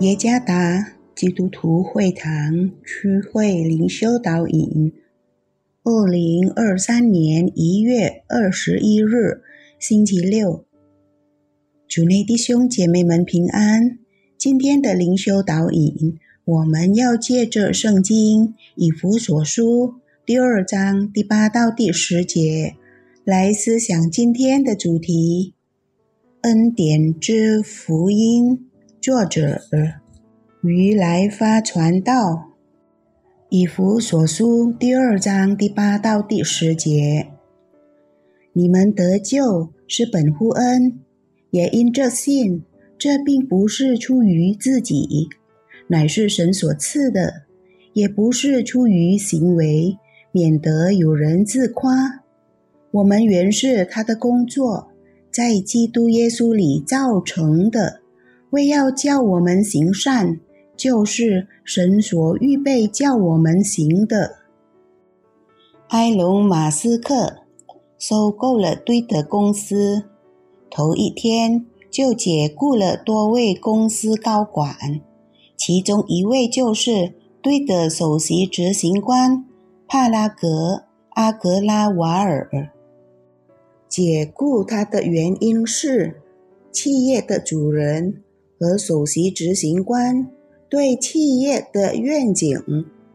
耶加达基督徒会堂区会灵修导引，二零二三年一月二十一日，星期六，主内弟兄姐妹们平安。今天的灵修导引，我们要借着圣经以弗所书第二章第八到第十节来思想今天的主题：恩典之福音。作者于来发传道，以弗所书第二章第八到第十节：你们得救是本乎恩，也因这信。这并不是出于自己，乃是神所赐的；也不是出于行为，免得有人自夸。我们原是他的工作，在基督耶稣里造成的。为要叫我们行善，就是神所预备叫我们行的。埃隆·马斯克收购了堆德公司，头一天就解雇了多位公司高管，其中一位就是堆德首席执行官帕拉格·阿格拉瓦尔。解雇他的原因是，企业的主人。和首席执行官对企业的愿景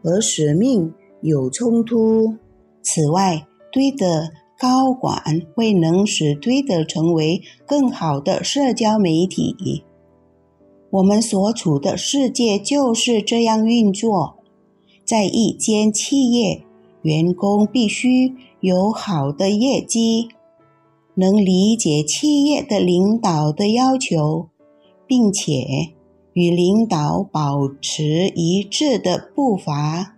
和使命有冲突。此外，堆的高管未能使堆的成为更好的社交媒体。我们所处的世界就是这样运作。在一间企业，员工必须有好的业绩，能理解企业的领导的要求。并且与领导保持一致的步伐，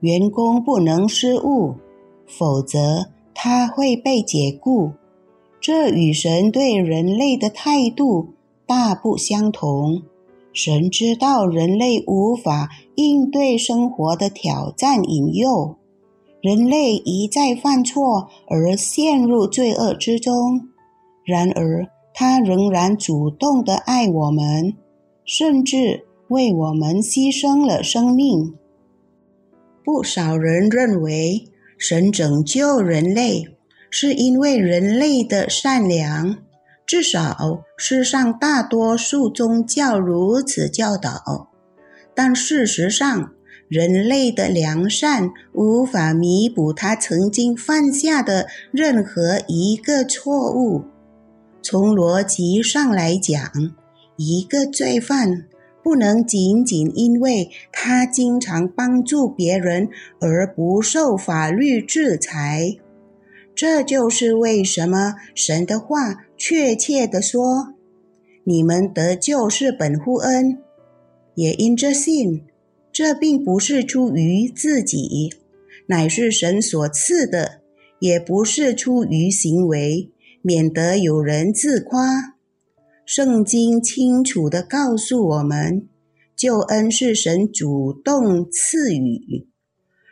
员工不能失误，否则他会被解雇。这与神对人类的态度大不相同。神知道人类无法应对生活的挑战引诱，人类一再犯错而陷入罪恶之中。然而，他仍然主动的爱我们，甚至为我们牺牲了生命。不少人认为，神拯救人类是因为人类的善良，至少世上大多数宗教如此教导。但事实上，人类的良善无法弥补他曾经犯下的任何一个错误。从逻辑上来讲，一个罪犯不能仅仅因为他经常帮助别人而不受法律制裁。这就是为什么神的话确切地说：“你们得救是本乎恩，也因这信。这并不是出于自己，乃是神所赐的；也不是出于行为。”免得有人自夸。圣经清楚地告诉我们，救恩是神主动赐予，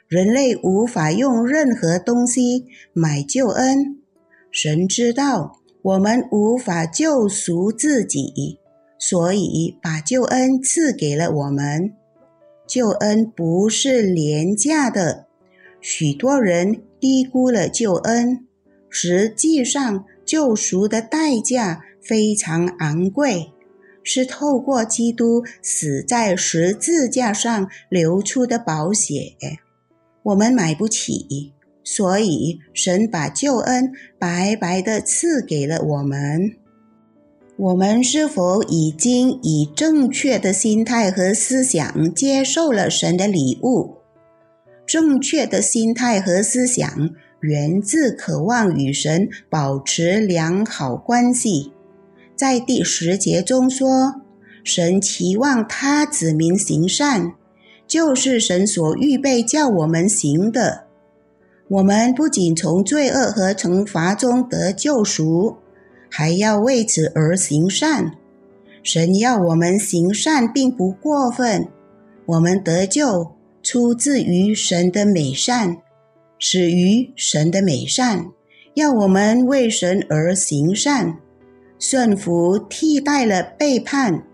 人类无法用任何东西买救恩。神知道我们无法救赎自己，所以把救恩赐给了我们。救恩不是廉价的，许多人低估了救恩，实际上。救赎的代价非常昂贵，是透过基督死在十字架上流出的宝血，我们买不起，所以神把救恩白白的赐给了我们。我们是否已经以正确的心态和思想接受了神的礼物？正确的心态和思想。源自渴望与神保持良好关系。在第十节中说，神期望他子民行善，就是神所预备叫我们行的。我们不仅从罪恶和惩罚中得救赎，还要为此而行善。神要我们行善，并不过分。我们得救出自于神的美善。始于神的美善，要我们为神而行善，顺服替代了背叛。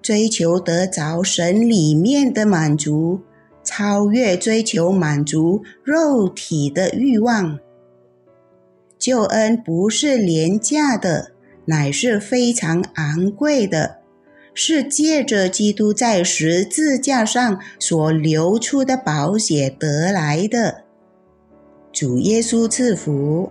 追求得着神里面的满足，超越追求满足肉体的欲望。救恩不是廉价的，乃是非常昂贵的，是借着基督在十字架上所流出的宝血得来的。主耶稣赐福。